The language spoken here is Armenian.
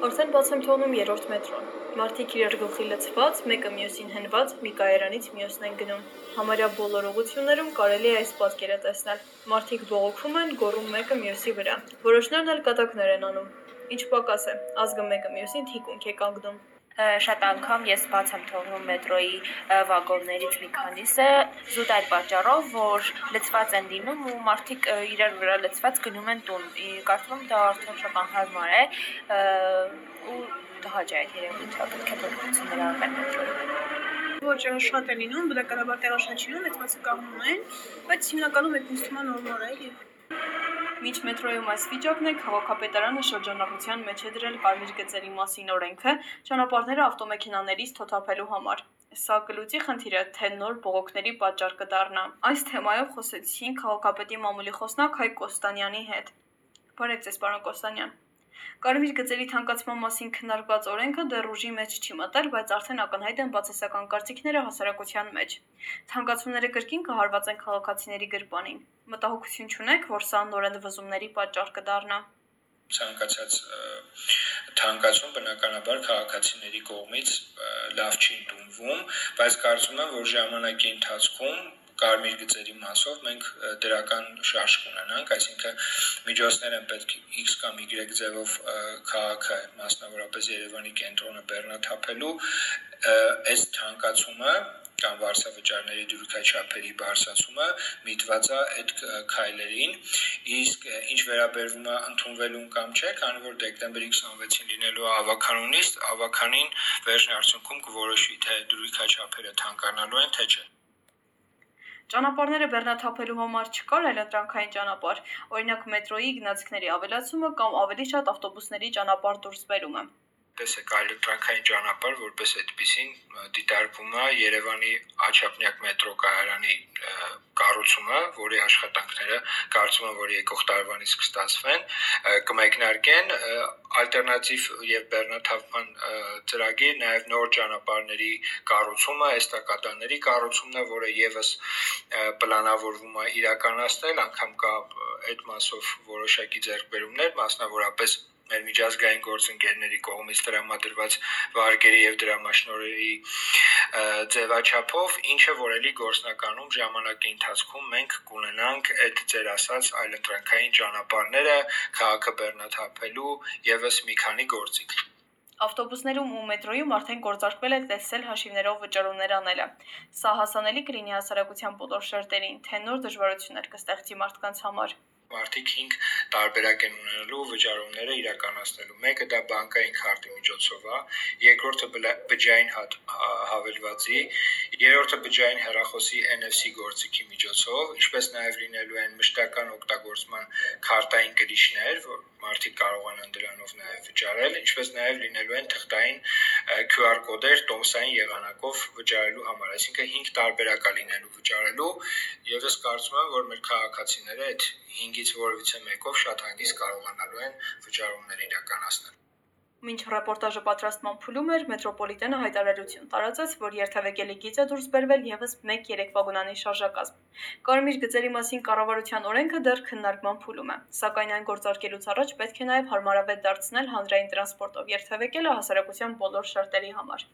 Արդեն բաց եմ թողնում երրորդ մետրոն։ Մարդիկ իրար գլխի լցված, մեկը մյուսին հենված, մի կայարանից մյուսն են գնում։ Համարյա բոլոր ուղություններում կարելի է այս պատկերը տեսնել։ Մարդիկ բողոքում են, գոռում մեկը մյուսի վրա։ Որոշներն էլ կատակներ են անում։ Ինչ պակաս է, ազգը մեկը մյուսին թիկունք է կանգնում։ Շատ անգամ ես բաց եմ թողնում մետրոյի վագոններից մի քանիսը զուտ այդ պատճառով, որ լցված են լինում ու մարդիկ իրար վրա լցված գնում են տուն։ Կարծում եմ դա արդեն շատ անհարմար է ու տհաճ է այդ երևույթը, պետք է փոփոխություններ արվեն մետրոյում։ Ոչ, շատ է լինում, բնականաբար տեղաշնչինում մեծ մասը կանգնում են, բայց հիմնականում այդ է նորմալ է եւ Մինչ մետրոյում այս վիճակն է, քաղաքապետարանը շրջանառության մեջ է դրել կարմիր գծերի մասին օրենքը ճանապարհները ավտոմեքենաներից թոթափելու համար։ Սա կլուծի խնդիրը, թե նոր բողոքների պատճառ կդառնա։ Այս թեմայով խոսեցին քաղաքապետի մամուլի խոսնակ Հայկ Կոստանյանի հետ։ Բարև ձեզ, պարոն Կոստանյան։ Կարմիր գծերի թանկացման մասին քննարկված օրենքը դեռ ուժի մեջ չի մտել, բայց արդեն ակնհայտ են բացասական կարծիքները հասարակության մեջ։ Թանկացումները կրկին կհարվածեն քաղաքացիների գրպանին։ Մտահոգություն չունեք, որ սա նորեն վզումների պատճառ կդառնա ցանկացած թանկացում բնականաբար քաղաքացիների կողմից լավ չի ընդունվում, բայց կարծում եմ, որ ժամանակի ընթացքում կարմիր գծերի մասով մենք դրական շարժ կունենանք, այսինքն միջոցներ են պետք X կամ Y ձևով քաղաքը, մասնավորապես Երևանի կենտրոնը բեռնաթափելու, այս թանկացումը կամ վարսավճարների դյուրքաչափերի բարձրացումը միտված է այդ քայլերին իսկ ինչ վերաբերվում է ընդունվելուն կամ չէ քանի որ դեկտեմբերի 26-ին լինելու ավականունից ավականին վերջին արդյունքում կորոշվի թե դյուրքաչափերը թանկանալու են թե չէ Ճանապարհները բեռնաթափելու համար չկար այլընտրանքային ճանապարհ, օրինակ մետրոյի գնացքների ավելացումը կամ ավելի շատ ավտոբուսների ճանապարհ դուրս բերումը տեսեք այլընտրանքային ճանապարհ որպես այդպեսին դիտարկվում է Երևանի Աչափնյակ մետրո կայարանի կառուցումը, որի աշխատանքները կարծում եմ որ եկող տարվանից կստացվեն, կմեկնարկեն ալտերնատիվ եւ բեռնաթափման ծրագիր, նաեւ նոր ճանապարհների կառուցումը, էստակադաների կառուցումն է, որը եւս պլանավորվում է իրականացնել, անգամ կա այդ մասով որոշակի ձեռքբերումներ, մասնավորապես մեր միջազգային գործընկերների կողմից տրամադրված վարկերի եւ դրամաշնորհերի ձևաչափով, ինչը որ էլի գործնականում ժամանակի ընթացքում մենք կունենանք այդ ձեր ասած այլընտրանքային ճանապարհները քաղաքը բեռնաթափելու եւս մի քանի գործիք Ավտոբուսներում ու մետրոյում արդեն գործարկվել է տեսել հաշիվներով վճարումներ անելը։ Սա հասանելի կլինի հասարակության բոլոր շերտերին, թե նոր դժվարություններ կստեղծի մարդկանց համար մարդիկ 5 տարբերակ են ունենալու վճարումները իրականացնելու։ Մեկը դա բանկային քարտի միջոցով է, երկրորդը բջջային հավելվածի, երրորդը բջջային հեռախոսի NFC գործիքի միջոցով, ինչպես նաև լինելու են մշտական օգտագործման քարտային կրիչներ, որ մարդիկ կարողանան դրանով նաև վճարել, ինչպես նաև լինելու են թղթային QR կոդեր տոմսային եղանակով վճարելու համար, այսինքն 5 տարբերակ է լինելու վճարելու, եւ ես կարծում եմ, որ մեր քաղաքացիները այդ 5-ից որևիցե մեկով շատ հանգիստ կարողանալու են վճարումներ իրականացնել։ Մինչ ռեպորտաժը պատրաստման փուլում էր, մետրոպոլիտենը հայտարարություն տարածեց, որ երթևեկելի գիծ է դուրս բերվել եւս 1-3 վագոնանի շարժակազմ։ Կարմիր գծերի մասին կառավարության օրենքը դեռ քննարկման փուլում է, սակայն այն գործարկելուց առաջ պետք է նաեւ հարմարավետ դարձնել հանրային տրանսպորտով երթևեկելը հասարակության բոլոր շերտերի համար։